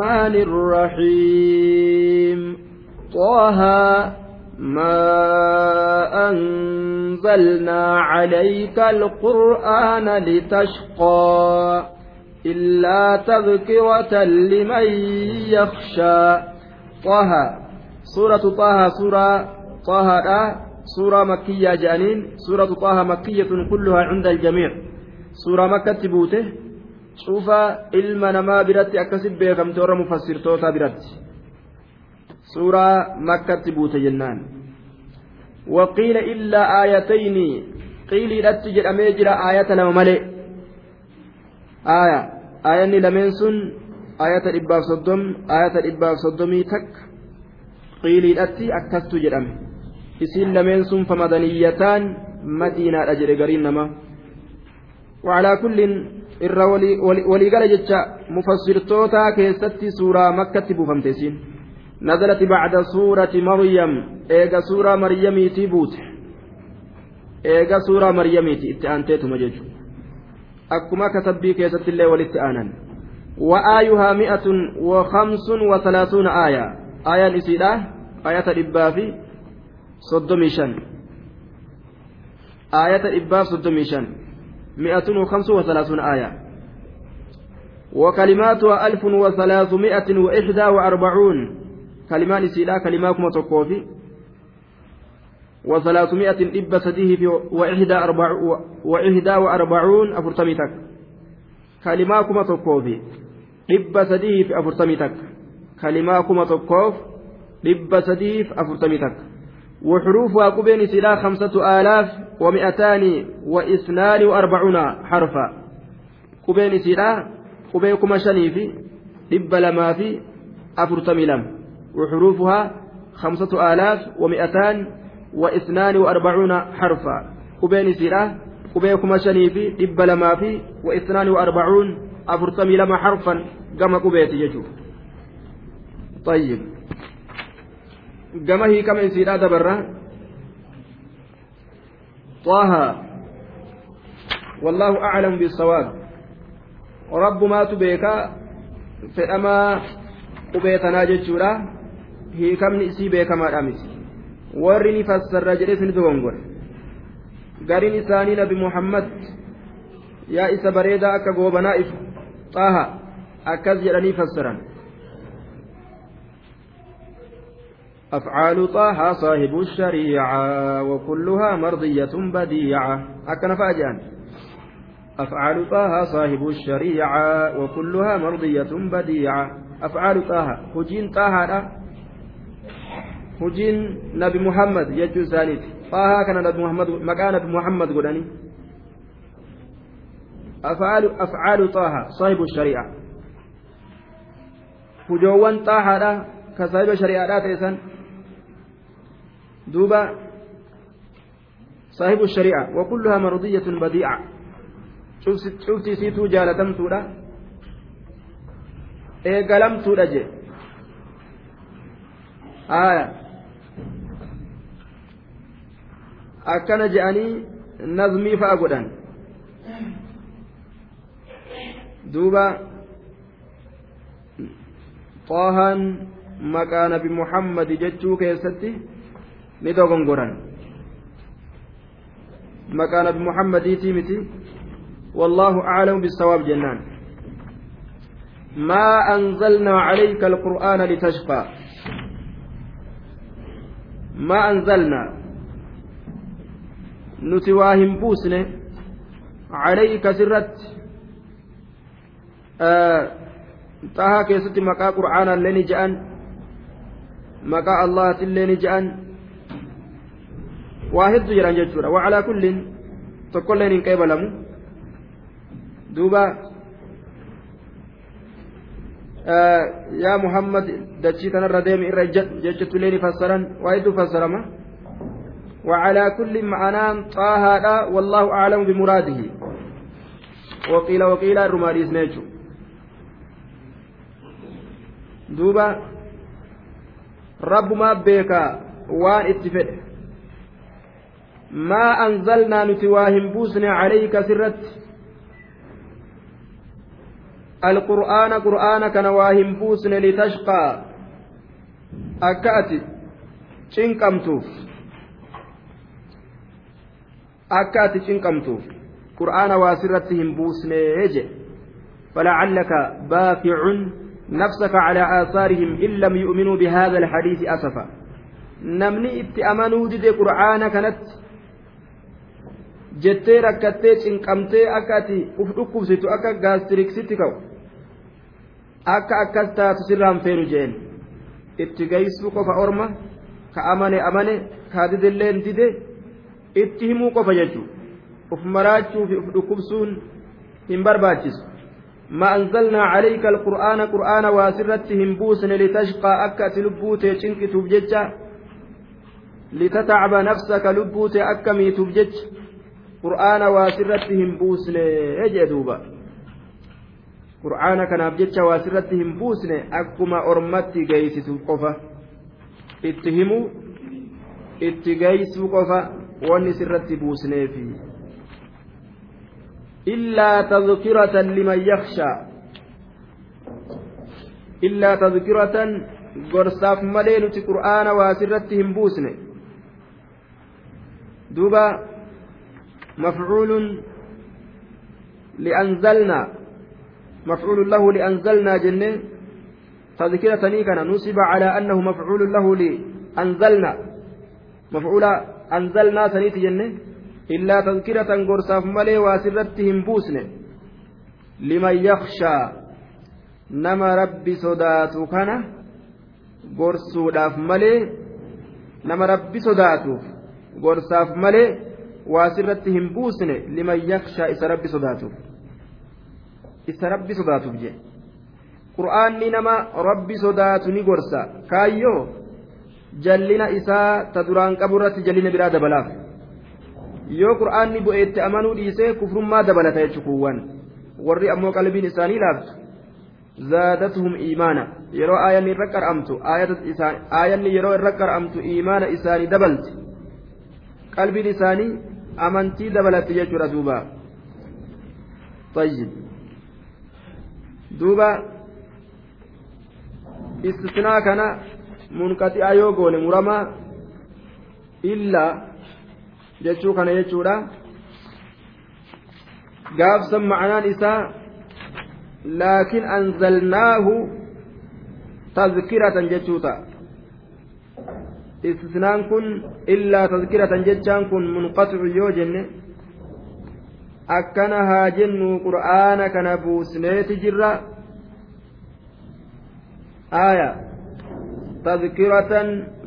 الرحمن الرحيم. طه ما أنزلنا عليك القرآن لتشقى إلا تذكرة لمن يخشى. طه سورة طه سورة طه سورة مكية جانين. سورة طه مكية كلها عند الجميع. سورة مكة بوته cufa ilma namaa biratti akkasit beekamte warra mufassirtoota biratti suuraa makkatti buute jennaan waqiila illaa aayatayni qiiliidhatti jedhamee jira aayata lama malee aaya aayanni lameen sun aayata dhibbaaf soddom aayata dhibbaaf soddomii takka qiiliidhatti akkastu jedhame isiin lameen sun famadaniyyataan madiinaadha jedhe gariin namaa وعلى كل irra waliigala jecha mufassirtootaa keessatti suuraa makkatti buufamte siin. Nazalati bacda suurati maryam. Eega suuraa maryamiiti buute. Eega suuraa maryamiiti itti aanteetuma jechuun. Akkuma katabbii sabbii keessatti illee walitti aanan. Wa'aayuhaa mi'atun wa kamsun wa salaasuuna aayaa aayaan isiidha. Aayata dhibbaa fi soddomii shan. Aayata dhibbaa مئة وخمس وثلاثون آية. وكلماتها ألف وثلاثمائة وإحدى وأربعون. كلمان سيلا كلماكم تقوفي. وثلاثمائة إب سديه وإحدى, أربع وإحدى وأربعون أفرتمتك كلماكم تقوفي. إب سديه في أفرتمتك كلماكم تقوف. إب سديه في أفرتمتك وحروفها قبين سلا خمسة آلاف. ومئتان واثنان وأربعون حرفا. قبين سلا قبيكم شني في دب لما في أفرتمي وحروفها خمسة آلاف ومئتان واثنان وأربعون حرفا. قبين سلا قبيكم شني في دب لما في واثنان وأربعون أفرتمي حرفا. كما قبيت يجو. طيب. gama hiikama isiidhaa dabarra طه والله أعلم بالصواب رب ما تبيك فأما قبيتنا جتشورا هي كم نسي بيك ما أمس ورني فسر رجلس ندوغنغور قرين إساني نبي محمد يا إسا بريدا أكا قوبنا طه أكز جرني فسرا أفعال طه صاحب الشريعة وكلها مرضية بديعة. أكن فاجئا. أفعال طه صاحب الشريعة وكلها مرضية بديعة. أفعال طه هجين طه هجين نبي محمد يجو ثالث طه كان نبي محمد مكان نبي محمد قلني أفعال أفعال طه صاحب الشريعة. هجوان طه كصاحب الشريعة تيسن دوبا صاحب الشريعة وكلها مرضية بديعة شفتي سيتو جالتمتولا eegalamtuudha jee aya akkana je'anii nazmii fa'a godhan duuba xaahaan maqaa nabi muhammadi jechuu keessatti ni dogongoran maqaa nabi muhammadiitii miti. والله أعلم بالصواب جنان ما أنزلنا عليك القرآن لتشقى ما أنزلنا نتواهم بوسنه عليك سرت آه طه كيست مقا قرآنا لني جأن مقا الله لني جأن waa hedduu jedhan jechuudha wacalaa kulliin tokkolleen hin qeebalamu duuba yaa muhammad dachii tanarra deemi irra jechatullee ni fassaran waa hedduu fassarama وعلى كل معناه طه والله أعلم بمراده وقيل وقيل الرماليس نيجو دوبا رب ما بيكا وان اتفق ما أنزلنا نتواهم بوسنا عليك سرت. القرآن قرآن كان واهم بوسن لتشقى. أكأتي. akka ati cinqamtuuf qur'aana waa sirratti hin buusnee jedhe فلعلك باقع نفسك على آثارهم إن لم يؤمنوا بهذا الحديث أسفا. نمني اتأمنوا دي قرآن كانت jettee rakkattee cinqamtee akka ati uf dhukkubsitu akka gaastiriksitti ka'u akka akkas taatu sirraan feenu jeen itti geessuu qofa orma ka amane amane ka didelleen dide itti himuu qofa jechuudha uf maraachuu fi uf dhukkubsuun hin barbaachisu ما أنزلنا عليك القرآن قرآن واسرتهم بوسن لتشقى أكت لبوتي شنك تبجج لتتعب نفسك لبوتي أكمي تبجج qur'aana waa sirratti hin buusne jee duuba. Qur'aana kanaaf jecha waa sirratti hin buusne akkuma ormatti geeysitu qofa. Itti himu itti geeysuu qofa wanni sirratti buusneefi. Illaa tadkiratan liman yakshaa illaa tadkiratan gorsaaf malee nuti qur'aana waasirratti hin buusne. Duuba mafcuulun lianzalnaa mafcuulun lahu lianzalnaa jennee تذكرة كان؟ نصب على أنه مفعول له لأنزلنا. مفعول أنزلنا سنيت جنة. إلا تذكرة قرصاف ملي واسرتهم بوسن لمن يخشى. نما ربي صداتو كان gorsuudhaaf malee nama rabbi sodaatuuf gorsaaf malee waasirratti hin buusne liman yakshaa isa rabbi sodaatuuf. Isa rabbi sodaatuuf jedhe qur'aanni nama rabbi sodaatu ni gorsa. Kaayyoo jallina isaa ta duraan qabu irratti jallina biraa dabalaaf. Yoo qur'aanni bu'eetti amanuu dhiisee kufrummaa dabalata jechuun warri ammoo qalbiin isaanii laaftu zaadatuhum iimaana. Yeroo aayanni irra qar'amtu aayanni yeroo irra qar'amtu iimaana isaanii dabalti. Qalbiin isaanii amantii dabalatti jechuudha duuba طيب duuba istisnaa kana munqaxi'a yoo goone muramaa illaa jechuu kana jechuudha gaafsan ma'anaan isaa laakiin anzalnaahu tazkiratan jechuu ta'a istisnaan kun illaa tazkiratan jechaan kun munqaxicu yoo jenne akkana haa jennu qur'aana kana buusneeti jirra آية تذكرة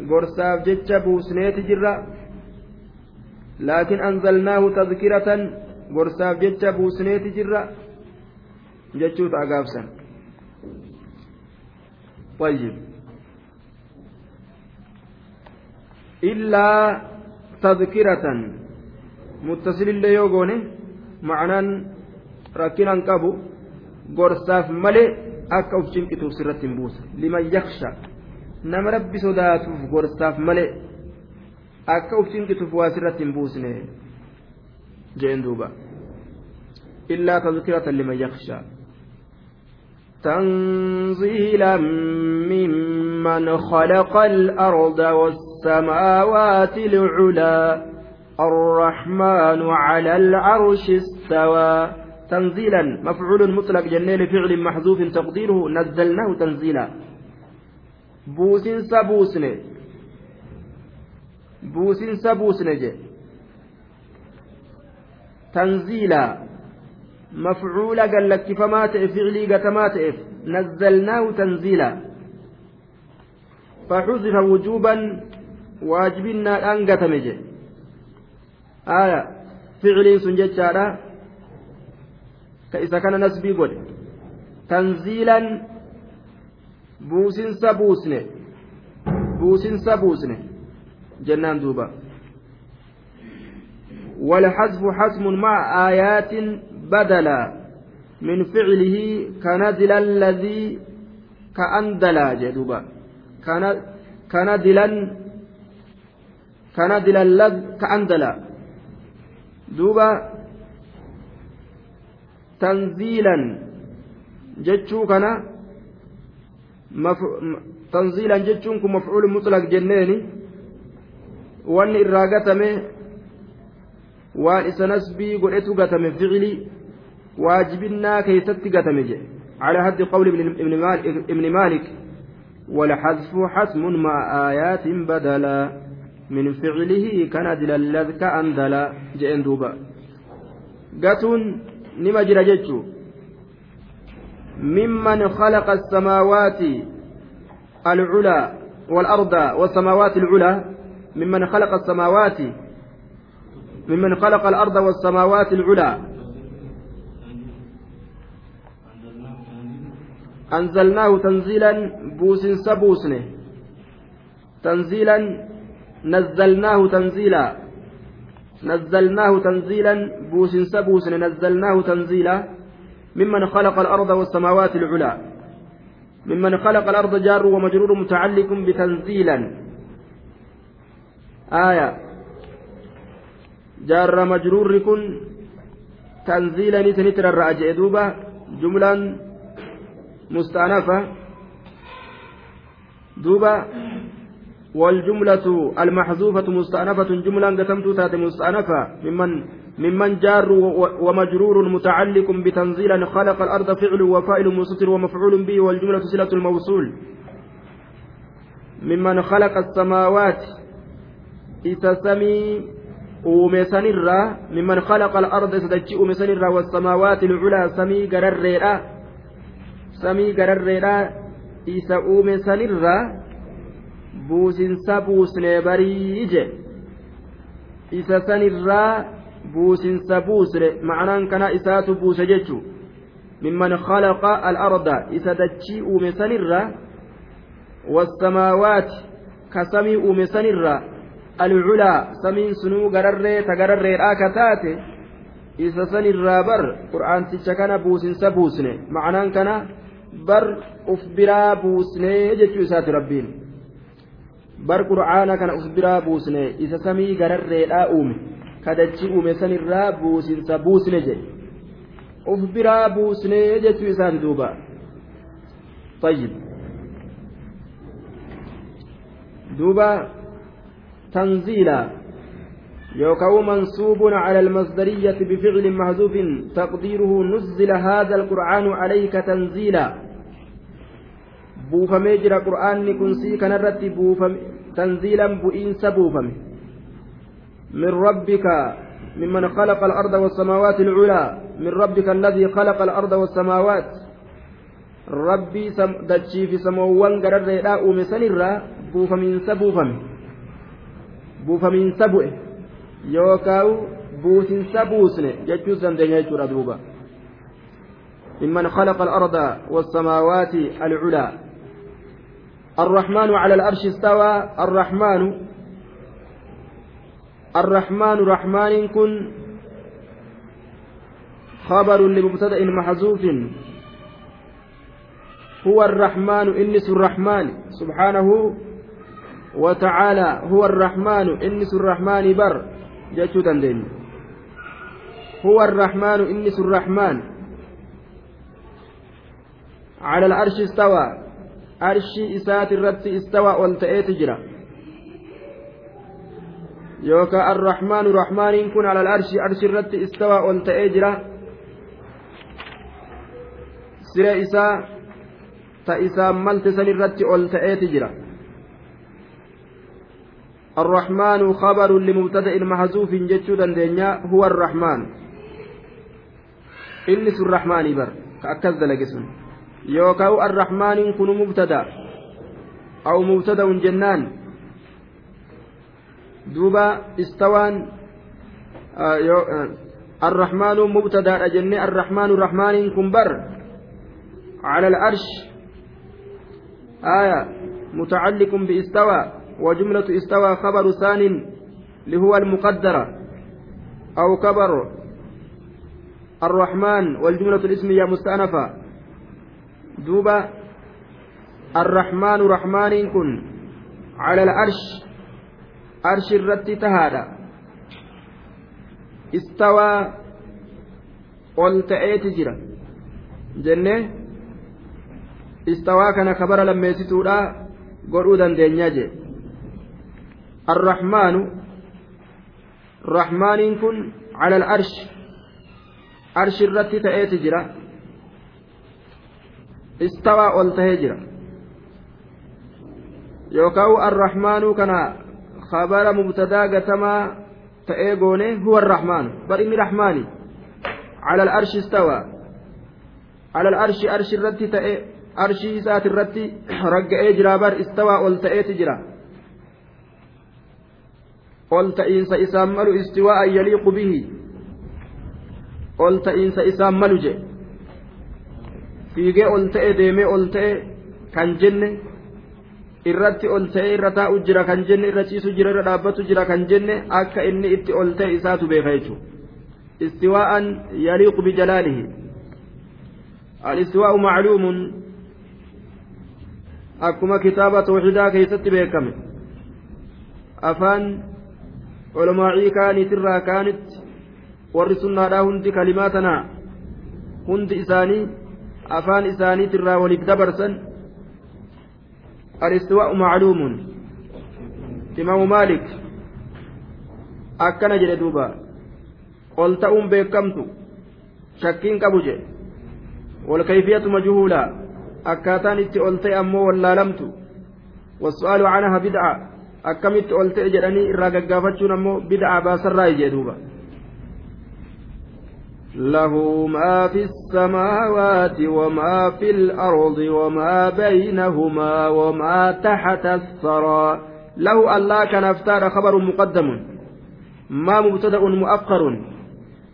قرصاف جتش بوسنيت جرة لكن أنزلناه تذكرة قرصاف جتش بوسنيت جرة جتشوت أقافسا طيب إلا تذكرة متصل اللي يوغوني معنى ركنا uf cinqituuf sirratti hin buusa liman yaksha nama rabbi sodaatuuf gorsaaf malee akka uf cinqituuf waa sirratti hin buusne jeen duuba illaa tazkiratan liman yaksha تنزيلا ممن خلق الأرض والسماوات العلا الرحمن على العرش استوى. تنزيلا مفعول مطلق جنة لفعل محذوف تقديره نزلناه تنزيلا. بوسن سبوسن بوسن سبوسن جي تنزيلا. مفعول قال لك فما فعلي قتما نزلناه تنزيلا. فحذف وجوبا واجبنا أن قتمجه آية فعلي سنجد ka isa kana nasbii godhe. Tanziilan buusinsa buusne. Buusinsa buusne. Jennaan duuba. والحذف حسم مع آيات بدلا من فعله كنزل الذي كأندلا جدوبا كندلا كندلا الذي كأندلا دوبا تنزيلا jechuun kun mafcuul mutlaq jenneeni wanni irraa gatame waan isa nasbii godhetu gatame ficilii waajibinnaa keeysatti gatame jedhe على حد قول ابن مالك, والحذف حتم مع آيات بدلا من فعله كندل اللذك أندلا جئن دوبا. قاتون نما جرى ممن خلق السماوات العلا والأرض والسماوات العلا ممن خلق السماوات ممن خلق الأرض والسماوات العلا. أنزلناه تنزيلا بوس سبوسنه. تنزيلا نزلناه تنزيلا. نزلناه تنزيلا بوس سبوسنه نزلناه تنزيلا. ممن خلق الأرض والسماوات العلا. ممن خلق الأرض جار ومجرور متعلق بتنزيلا. آية. جار مجرور كن تنزيلا نتنتر الرأجئ دوبا جملا مستأنفة. دوبا والجملة المحذوفة مستأنفة جملة قتمت تات مستأنفة. ممن ممن جار ومجرور متعلق بتنزيلا خلق الأرض فعل وفائل مستتر ومفعول به والجملة صلة الموصول. ممن خلق السماوات إتسمي uumesanirraa mimman khalaqa al-arda isa dachii uumesanirraa wasamaawaati lculaa samii gararreedha samii gararreedhaa isa uume sanirraa buusinsa buusnee barii je isa sanirraa buusinsa buusne ma'anaan kana isaatu buuse jechu mimman khalaqa al-arda isa dachii uume sanirraa wasamaawaati ka samii uume sanirraa alculaa samiin sunuu gararree ta gararreedhaa ka taate isa sanirraa bar qur'aanticha kana buusinsa buusne ma'anaan kana bar uf biraa buusnee jechuu isaati rabbiin bar qur'aana kana uf biraa buusne isa samii gararreedhaa uume kadachi uume sanirraa buusinsa buusne jedhe uf biraa buusnee jechuu isaati duuba طيب دوبا تنزيلا يوكو منصوب على المصدرية بفعل محذوف تقديره نزل هذا القرآن عليك تنزيلا buufamee jira qur'aanni kun sii kanarratti tanziilan bu'iinsa buufame min rabbika ممن خلق الأرض والسماوات العلى من ربك الذي خلق الأرض والسماوات. ربي سم دجي في سموان قرر لا أومسن الرا بوف من سبوفم بوف من سبوه يوكاو بوس سبوسن. جتشو سندن دوبا ممن خلق الأرض والسماوات العلى الرحمن على الأرش استوى. الرحمن الرحمن رحمن كن. خبر لمبتدأ محذوف. هو الرحمن إنس الرحمن. سبحانه وتعالى هو الرحمن إنس الرحمن بر. جاتشو هو الرحمن إنس الرحمن. على العرش استوى. Arshii isaati irratti istawaa ol ta'eeti jira yookaan arrahmaanu rahmaaniin kun alal arshii arshii irratti istawaa ol ta'ee jira siree isaa ta isaan malte san irratti ol ta'eeti jira الرحمن خبر لمبتدأ محذوف جتشو دندنيا هو الرحمن إنس الرحمن بر كأكد لقسم yookaan arrahmaaniin kun mubtada aw mubtada'un jennaan duuba istawaan arrahmaanu mubtadaadha jennee arrahmaanu rahmaaniin kun bar على العرش آية متعلق باستوى وجملة استوى خبر ثان اللي هو المقدرة أو كبر الرحمن والجملة الاسمية مستأنفة دوبا الرحمن رحمن كن على العرش عرش الرت تهادا استوى قلت ايت جرا جنة istawaa kana kabara lammeessituudha godhuu dandeenyaa jee arrahmaanu rahmaaniin kun cala al'arshi arshi irratti ta'eeti jira istawaa ol tahee jira yookaan arrahmaanuu kana kabara mubtadaa gatamaa ta'ee goone huwa arrahmaanu bar inni rahmaani cala al'arshi istawaa cala al'arshi arshi irratti ta'ee arshii isaati irratti ragga'ee jira bar istawaa ol ta'eeti jira ol ta'iinsa isaan malu istiwaa'an yaliiqu bihi ol ta'iinsa isaan malu je fiigee ol ta'e deemee ol ta'e kan jenne irratti ol ta'e irra taa'u jira kan jenne irra ciisu jira irra dhaabbatu jira kan jenne akka inni itti ol ta'e isaatu beeka jechuudha istiwaa'an yaliiqu bijalaalihi الاستواء معلوم akkuma kitaaba tawxiidaa keessatti beekame afaan olmaacii kaaniitirraa kaanitti warri sunnaadhaa hundi kalimaa tanaa hundi isaanii waliif dabarsan alistiwaa'u macluumun imaamu maalik akkana jedhe duuba ol ta'uun beekamtu shakkiin qabu jedhe والكيفية مجهولة ol ta'e ammoo wallaalamtu wasu'aalu canaha bid'a akkamitti ol ta'e jedhanii irraa gaggaafachuun ammoo bid'a baasarraa ijee duuba له ما في السماوات وما في الأرض وما بينهما وما تحت الثرى. له الله كان افتار خبر مقدم ما مبتدأ مؤخر.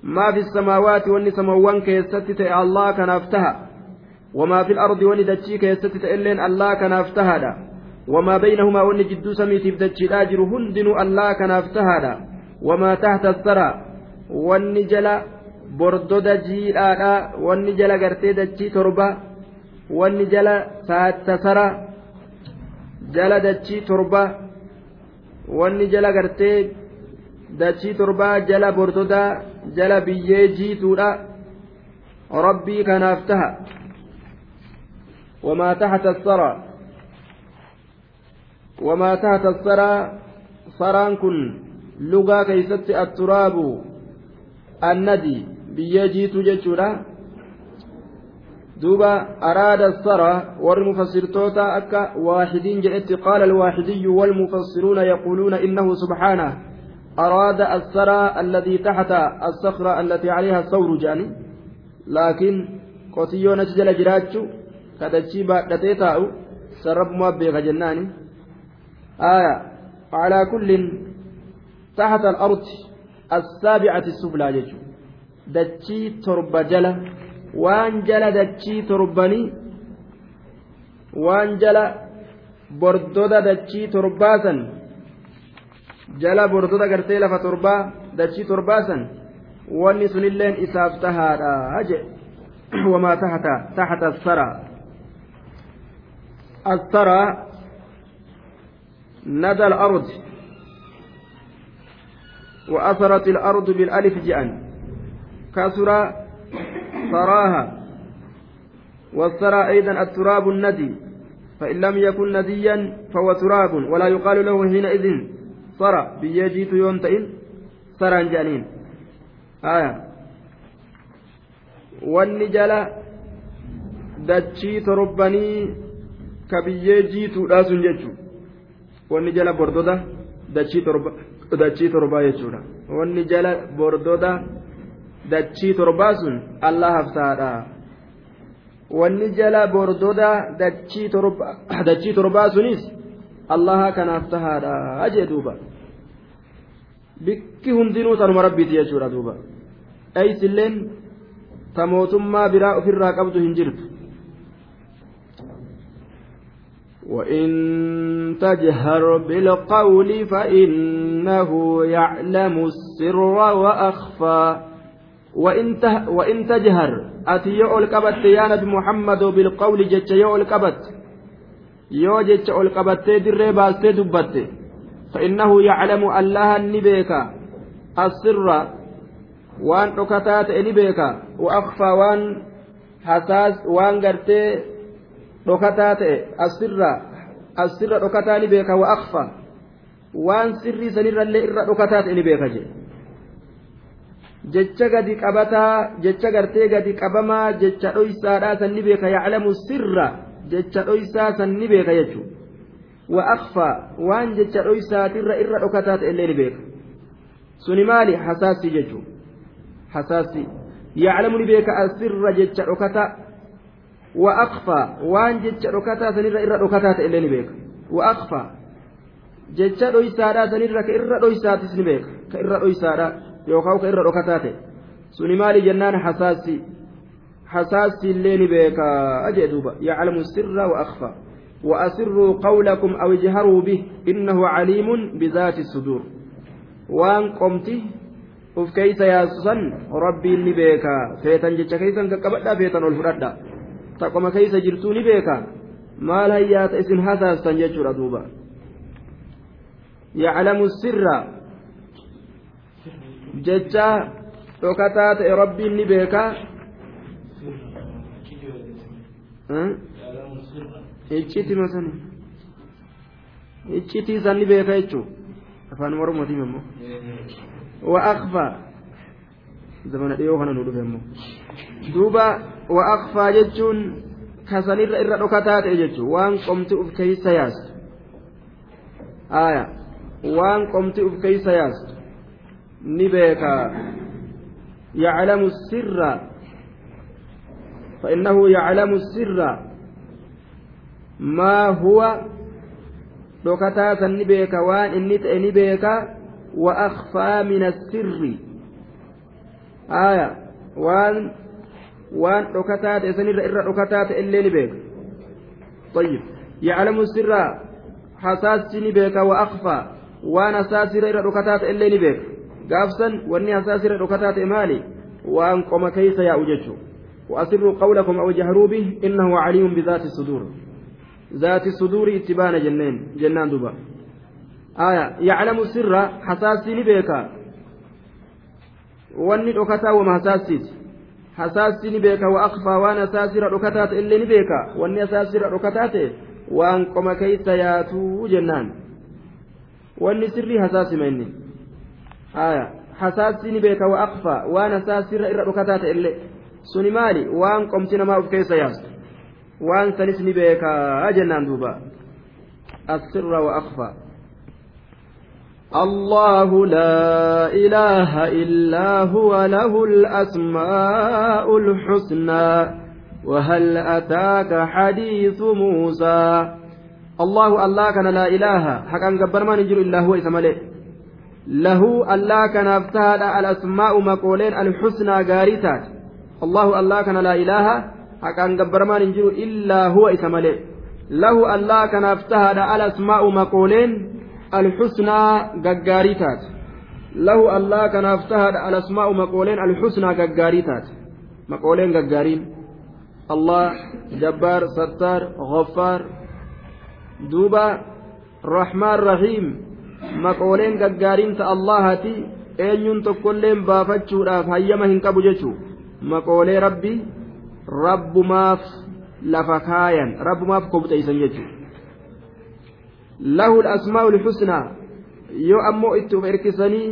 ما في السماوات والنسموان كيستت الله كان افتها. وما في الأرض وندتشي كيست إلين الله كان افتهادا وما بينهما ون جدو سميتي بدتشي الآجر هندن الله كان افتهادا وما تحت الثرى. والنجل بردود جيلادا والنجل قرتي دتشي تربة والنجل ساتسرى جل دتشي تربة والنجل قرتي dachii torbaa jala bortodaa jala biyyee jiituudha. Rabbii kanaaf taha. وما تحت الثرى وما تحت الثرى ثران كن لغا كيست التراب الندي بيجيت جتشورا دوبا أراد الثرى والمفسرتوتا أكا واحدين جئت قال الواحدي والمفسرون يقولون إنه سبحانه أراد الثرى الذي تحت الصخرة التي عليها الثور جاني لكن قتيون جل جراتشو kadachii baadhatee taa'u sarrabuma beeka jennaani. Aya calaa kullin taxta alardi assaabi'ati suflaa jechuun dachii torba jala waan jala dachii torbanii waan jala bordoda dachii torbaasan jala bordoda gartee lafa torbaa dachii torbaasan wanni sunilleen isaaf tahaadha jedhe wamaa tahta taxta saraa الثرى ندى الأرض وأثرت الأرض بالألف جأن كسر ثراها والثرى أيضا التراب الندي. فإن لم يكن نديا فهو تراب ولا يقال له حينئذ ثرى بيجيت يونتئن ثرى جانين. آية. والنجلة ka biyyee jiituudha sun jechuun wanni jala bordoda dachii torbaa jechuudha wanni jala bordoda dachii torbaa allah haftaadha wanni jala bordoda dachii torbaa sunis allaha kanaaf tahaadha jee duuba bikki hundinuu tanuma rabbiiti jechuudha duuba eeysilleen ta mootummaa biraa ofirraa qabdu hin jirtu وإن تجهر بالقول فإنه يعلم السر وأخفى وإن, تجهر. أتي يؤل كبت يا نبي محمد بالقول جتش يؤل كبت يو جتش أول كبت در باست دبت فإنه يعلم الله النبيك. السر. وأن ركتات نبيك وأخفى وأن حساس وأن قرتي dhokataa ta'e asirra asirra dhokataa ni beeka wa akfa waan sirrii sanirrallee irra dhokataa ta'e ni beeka je jecha gadi qabataa jecha gartee gadi qabamaa jecha dhoysaadhaa san ni beeka yaclamu sirra jecha dhoysaa san ni beeka jechuudha wa akfa waan jecha dhoysaatirra irra dhokataa ta'e illee ni beeka suni maali hasaasii jechuudha hasaasii yaclamu ni beeka asirra jecha dhokataa وأخفى وان جتش ركتا سنير إرى ركتا تإلي نبيك وأخفى جتش رويسارا سنير كإرى رويسات سنبيك كإرى رويسارا يوكاو كإرى ركتا تي سنمالي جنان حساسي حساسي اللي نبيك أجدوبا يعلم السر وأخفى وأسروا قولكم أو اجهروا به إنه عليم بذات الصدور keeysa yaasusan rabbiin ni beeka feetan jecha keeysan qaqqabadhaa feetan ol fudhadha taqoma keeysa jirtuu ni beeka maal hayyaata isin hasaastan jechuudha duuba yaclamu sirra jecha dhokataa ta'e rabbiin ni beeka icciti masani iccitii isan ni beeka jechuu afaan oromotiin immoo wa akfa zamana dhiyoo kana nu dhufe immoo duuba wa akfaa jechuun kasanirra irra dhokataa ta'e jechuun waan qomti uf keeysa yaastu aya waan qomti uf keeysa yaastu ni يعلم السر فإنه يعلم السر ما هو دكتا سنبيك وان إنت إنبيك وأخفى من السر آية وان sanirra irra dhokataa ta'e illee ni beeka طيب يعلم السر حساس beeka وأخفى irra dhokataa ta'e illee ni beeka gaafsan wanni hasaasirra dhokataa ta'e maali waan qoma keeysa yaa'u jechuudha وأسروا قولكم أو جهروا به إنه عليم بذات الصدور ذات الصدور اتبان جنين جنان دبا آية يعلم السر حساسي لبيكا واني دكتا وما حساسيت hasaassi ni beeka wa akfaa waan hasaasirra dhokataa ta'e illee ni beeka wanni hasaasirra dhokataa ta'e waan qoma keeysa yaatuu hasaassi ni beeka wa akfaa waan hasaasirra irra dhokataa ta'e illee suni maali waan qomti namaa of keessa yaastu waan sanis ni beekaa jennaan duuba asirra wa akfaa الله لا إله إلا هو له الأسماء الحسنى وهل أتاك حديث موسى الله الله كان لا إله حقا قبر ما نجر إلا هو إسماله له الله كان افتهد الأسماء مقولين الحسنى قارتات الله الله كان لا إله حقا قبر ما نجر إلا هو إسماله له الله كان افتهد الأسماء مقولين الحسنى غغاريتات له الله كان افتهد الأسماء مقولين الحسنى غغاريتات مقولين غغارين الله جبار ستار غفار دوبا رحمن رحيم. maqooleen gaggaariinsa allahaati eenyuun tokkolleen baafachuudhaaf hayyama hin qabu jechuu maqoolee rabbi rabbumaaf lafa kaayan rabbumaaf kobxeeysan jechuu lahu asmaa'ul xusnaa yoo ammoo itti uf erkisanii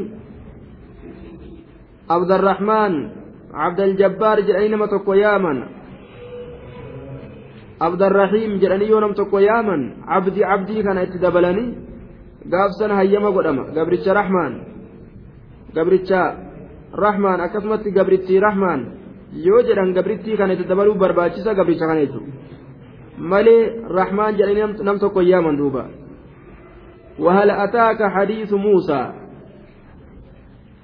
abdarraxmaan abdaljabbaar jedhanii nama tokko yaaman abdarraxiim jedhanii yoo nam tokko yaaman abdii abdii kana itti dabalanii قابسن هيما قدما قبرتش رحمن قبرتش رحمن أكسمت قبرتي رحمن yoo jedhan gabrittii kana itti dabaluu barbaachisa gabricha kana jechuudha. Malee rahmaan jedhanii nam tokko yaaman duuba. وهل أتاك حديث موسى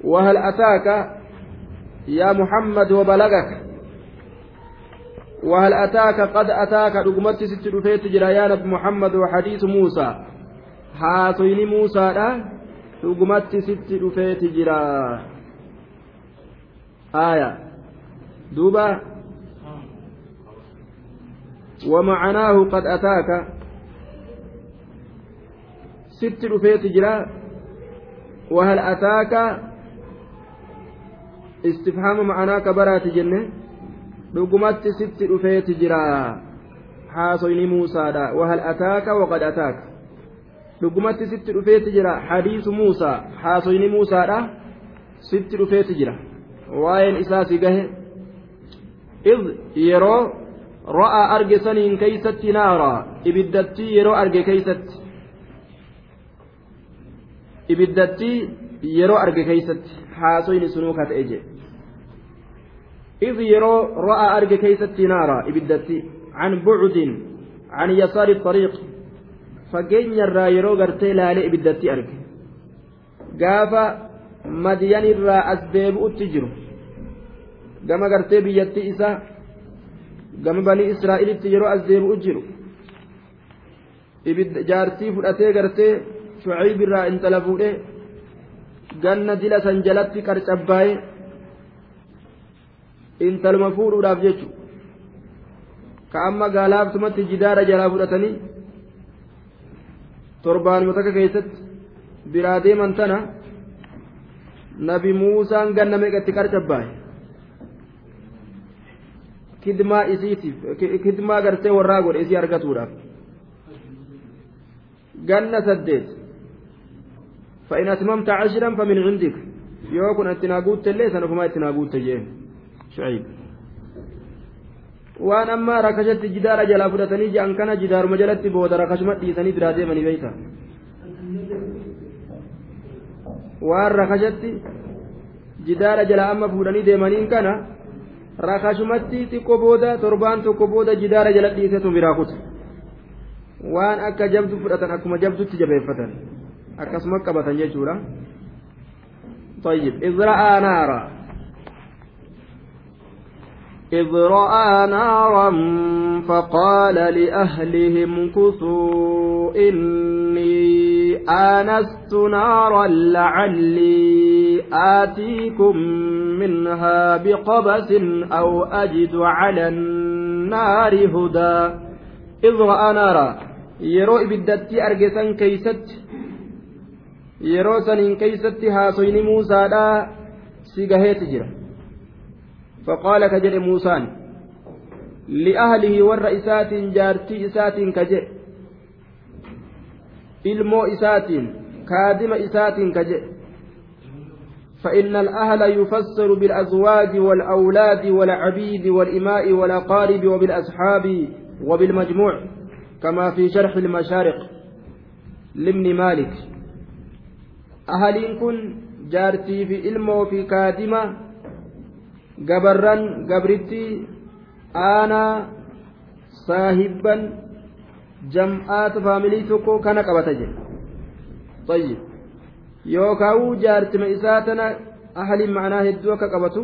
وهل أتاك يا محمد وبلغك وهل أتاك قد أتاك رقمت ست رفيت جريان محمد وحديث موسى موسى لا رقمت ست رفيت جرا آية دوبا ومعناه قد أتاك sitti dhufeeti jira wahal ataaka istifhaama ma'anaa kabaraati jenne dhugumatti sitti dhufeeti jira haasoyni muusaadha wahal ataaka waqad ataaka dhugumatti sitti dhufeeti jira hadiisu muusaa haasoyni muusaadha sitti dhufeeti jira waa'een isaa si gahe id yeroo ra'aa arge saniin keeysatti naaraa ibiddattii yeroo arge keeysatti ibiddattii yeroo arge keeysatti haasoyni sunuu ka ta'e jedhe إذ يرى رأى أرجى كيست نارا إبدتي عن بعد عن يسار الطريق fageenyarraa yeroo gartee laalee ibiddatti arge. Gaafa madiyanirraa as deebi'utti jiru. Gama gartee biyyatti isa gama banii israa'elitti yeroo as deebi'u jiru. Jaartii fudhatee gartee shuciibirraa intala fuudhee ganna dila san jalatti qarcabbaaye intaluma fuudhuudhaaf jechu. Ka amma gaalaabtumatti jidaara jalaa fudhatanii torbaanuma takka keessatti biraa deeman tana nabi muusaan ganna meeqatti qarcabbaa'e kidmaa isiitiif kidmaa gartee warraa godhe isii argatuudhaaf ganna saddeet فإن أتممت عشرا فمن عندك يوكن أتناقوت الليل سنفما أتناقوت جين شعيب waan amma rakashatti jidaara jalaa fudhatanii je'an kana jidaaruma jalatti booda rakashuma dhiisanii biraa deemanii beeyta waan rakashatti jidaara jalaa amma fuudhanii deemaniin kana rakashumatti xiqqoo booda torbaan tokko booda jidaara jala dhiisetu biraa kutu waan akka jabdu fudhatan akkuma jabdutti jabeeffatan akkasuma qabatan jechuudha طيب إذ رأى نارا إذ رأى نارا فقال لأهلهم كثوا إني آنست نارا لعلي آتيكم منها بقبس أو أجد على النار هدى. إذ رأى نارا. يرو إبدتي أرجسا كيست. يرو سنين كيست هاسوين موسى لا سيغهيت جرا فقال كجل موسى لأهله والرئيسات جارتي إسات كجل. ilmoo isaatiin kaadima isaatiin kaje فإن الأهل يفسر بالأزواج والأولاد والعبيد والإماء والأقارب وبالأصحاب وبالمجموع كما في شرح المشارق. لابن مالك أهلين كن جارتي في إلمو في كادمة gabarran gabritti aanaa saahibban jam'aata faamilii tokko kana qabata jedhe ayyib yookaawuu jaartima isaa tana ahliin ma'anaa hedduu akka qabatu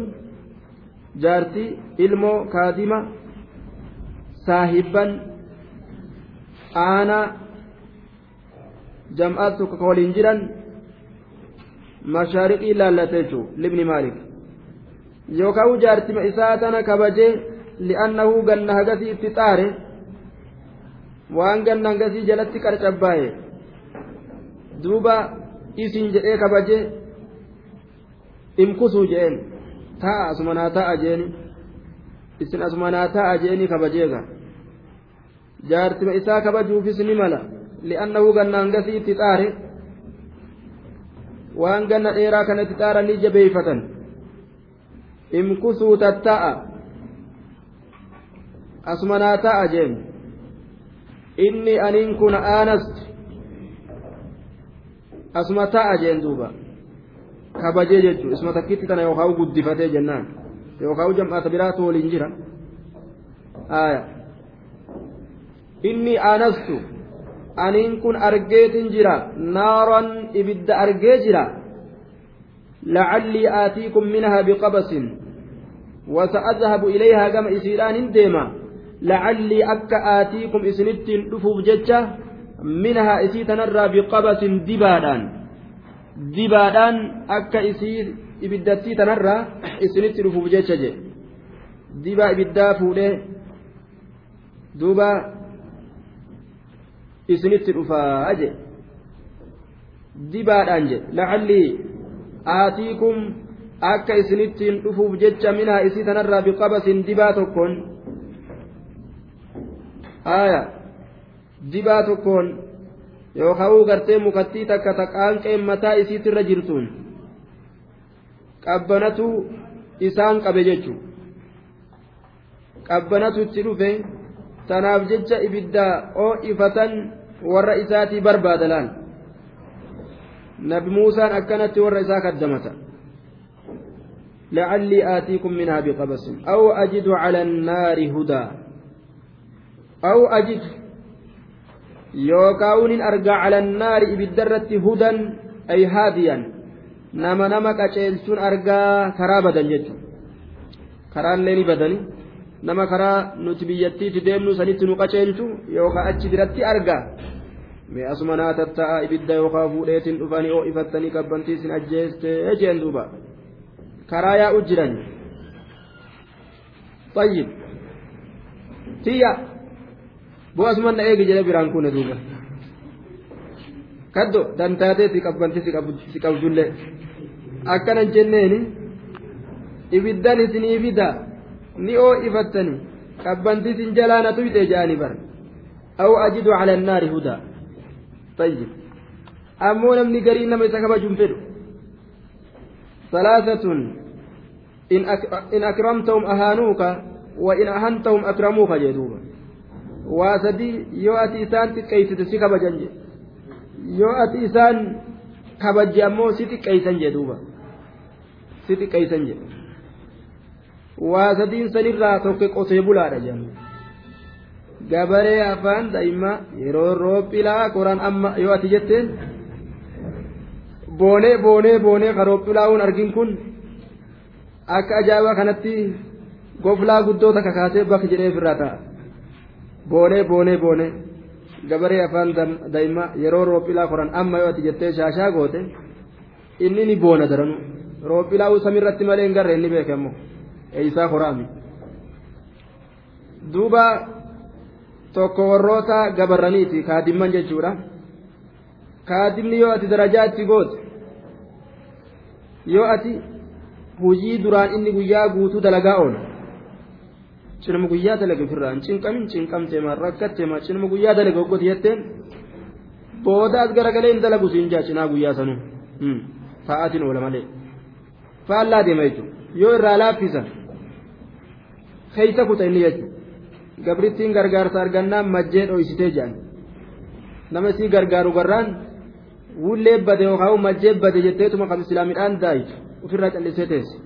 jaarti ilmoo kaadima saahibban aanaa jamaata tokko ka waliin jiran mashaariqii laallatee jechuu libni maaliif yookaan jaartima isaa tana kabajee li'annahu ganna hagasii itti xaare waan ganna hagasii jalatti qarcabbaa'e duuba isin jedhee kabajee imkusuu jeen ta'a asuma naa ta'a jeeni isin asuma naa ta'a jeeni kabajeega jaartima isaa kabajuufis ni mala. Li'annahu ganna hangasii itti xaare waan ganna dheeraa kanatti xaaranii jabeeyfatan. Imkusuu tatta'a asumanaa ta'a jeen inni aniin kun aanastu asuma ta'a jeen duuba kabajee jechuudha isuma takkitti tana yookaan guddifatee jennaan yookaan jam'aata biraatu waliin jira inni aanastu aniin kun argeetin jira naaran ibidda argee jira لعلي آتيكم منها بقبس وسأذهب إليها كما إسيران ديما لعلي أك آتيكم إسنت دفوف جتة منها إسيتنرى بقبس دبادان دبادان أك إسير ibiddatti tanarraa isinitti dhufuuf jecha je dibaa ibiddaa fuudhee duuba isinitti dhufaa je dibaadhaan je lacallii aatiikum akka isinittiin dhufuuf jecha minhaa isii tanarraa biqabasin dibaa tokkoon. Aaya dibaa tokkoon yookaan gartee mukattii takka taqaanqeen mataa isiitirra jirtuun qabbanatu isaan qabe jechuudha qabbanatu itti dhufe tanaaf jecha ibiddaa oo ifatan warra isaatii barbaada laal nabi muusaan akkanatti warra isaa kaddamata. Lacallii aatiikum minhaa biqabasin. Aw ajidu cala annaari hudaa. Aw ajidu. Yookaa'uunin argaa cala annaari ibiddarratti hudan ay haadiyan nama nama qaceelchuun argaa karaa badan jechuudha karaallee ni badani nama karaa nuti biyyattiitti deemnu sanitti nu qaceelchu yookaan achi biratti argaa. Mee asuma naa tatta'a ibidda yookaan fuudheetiin dhufanii oo ifattanii qabbantii isin ajjeestee jeen duuba. Karaa yaa'u jiran. Tayyib. Tiyya. Bu'asuma na eegi jedhe biraan kun duuba. Kaddo dantaatee si qabbantii si qabdullee akkanan jenneeni ibiddan isinii fidaa ni oo ifattani qabbantii sin jalaa na tuyxe jedhani bar aw ajidu cala annaari hudaa kabajuun fedhu salaasatun in akramtahum ahaanuuka wa in ahantahum akramuuka jee duuba waa sadii yoo ati isaan xiqqeeysite si kabajan je yoo ati isaan kabajje ammoo si xiqqeeysan jee duuba si xiqqeeysan jedhe waa sadiin sanirraa tokko qotee bulaadha jedhamu gabaree afaan daa'immaa yeroo roophilaa koraan amma yoo ati jetteen boonee boonee boonee ka roophilaa'uun argin kun akka ajaa'ibaa kanatti goflaa guddoo takka kaasee bakka jedhee ofirraa ta'a boonee boonee boonee gabaree afaan daa'immaa yeroo roophilaa koran amma yoo ati jettee shaashaa goote inni ni boona daranu roophilaa'uu samiirratti malee hin garre inni beekamu. eeysaa horaami duuba tokko warroota gabarraniiti. Kaadimman jechuudha. Kaadimni yoo ati darajaa itti goote yoo ati hujii duraan inni guyyaa guutuu dalagaa oola cinama guyyaa dalaga ofirraa hin cinqamin cinqamtee maa rakkattee maa cinama guyyaa dalaga hoggoti jetteen booda as garagalee hin dalagu siin jaa cinaa guyyaa sanuu ta'aatiin oola malee. Faallaa deema jechuudha yoo irraa laaffisan keeysa kuta inni jechuudha gabrittiin gargaarsa argannaan majjee dhoysitee jedhan nama isii gargaaru garraan wullee bade yookaan majjee bade jetteetuma kan islaamidhaan daayitu ofirraa callisee teesse.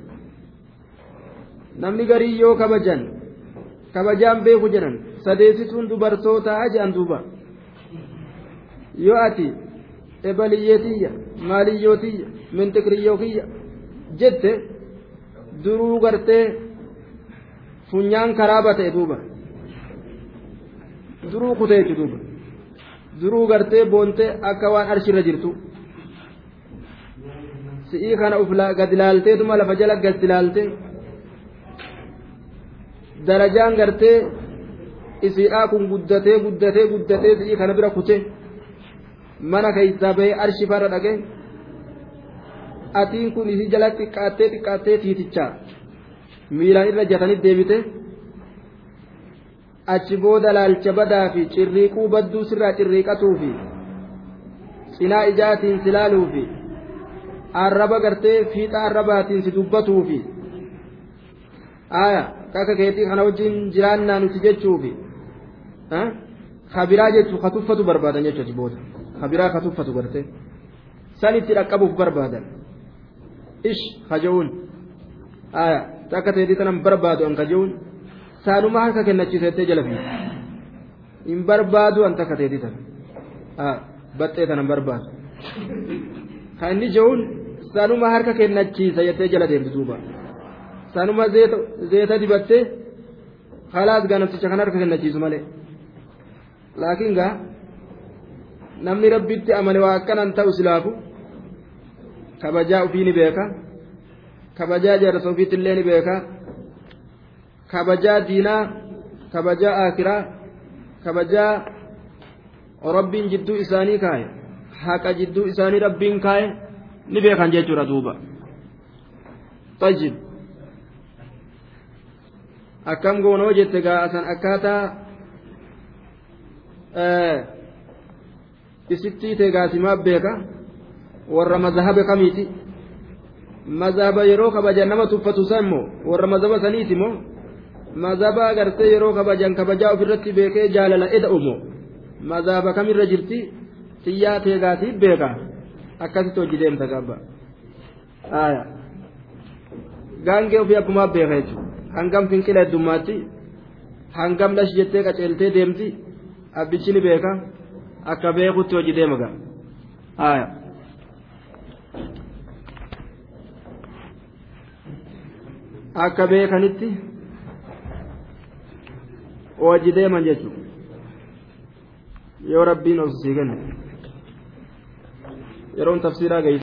Namni garii yoo kabajan kabajaan beeku jedhan sadeessituun dubartootaa jedhan duuba. Yoo ati ebaliyyeetiyya maaliyyootiyya mintiqriyyoo jette duruu gartee. funyaan karaaba ta'e duuba duruu kuteechu duuba duruu gartee boontee akka waan arshirra jirtu si'ii kana uf gad ilaalteetuma lafa jala gad ilaalte darajaan gartee isiidhaa kun guddatee guddatee guddatee si'ii kana bira kute mana keessaa bahee arshi farra dhage atiin kun isii jala xiqqaattee xiqqaattee tiitichaa miilaan irra jatanii deebite achi booda laalcha badaa fi cirriiquu badduu sirraa cirriiqatuu fi cinaa ijaatiin si laaluu fi arraba gartee fiixa arrabaatiin si dubbatuu fi aya kakka keetii kana wajjin jiraannaa nuti jechuu fi kabiraa jechuu ka tuffatu barbaadan jechuu achi booda. Kabiraa ka tuffatu gartee. San itti dhaqqabuuf barbaadan. Ish haja'uun aya takka ta'eetii tanan barbaadu an kaje'uun saanuma harka kennachiisettee jala fi hin barbaadu an takka ta'eetii tan baxxee tanan barbaadu kan inni je'uun saanuma harka kennachiisa jettee jala deemtu duuba saanuma zeeta dibattee halaas ganamticha kan harka kennachiisu malee laakiin gaa namni rabbitti amane waa akkanan ta'u silaafu kabajaa ofii ni beeka. kabajaa jaarsa ofiitti illee ni beeka kabajaa diinaa kabajaa aakiraa kabajaa rabbiin jidduu isaanii kaaye haqa jidduu isaanii rabbiin kaaye ni beekan jechuudha duuba. Tajib akkam goonoo jette gaasan akkaataa eh, isittii ta'e gaasimaaf beeka warra mazhaba kamiiti? Mazahaba yeroo kabajan nama tuffatu san immoo warra mazhaba saniiti immoo mazhaba agartee yeroo kabajan kabajaa ofirratti beekee jaalala eda'u immoo mazhaba kamirra jirti xiyyaa teegaasiif beeka akkasitti hojii deemta gaabba gaangee ofii akkumaa beeka jechuudha. Hangam finqila heddummaatti hangam lash jettee qaceeltee deemti abbichi ni beeka akka beekutti hojii deema ga'a. akka beekanitti hojii deeman jechuudha yoo rabbiin obsisii kenne yeroon tafsiraa gahe.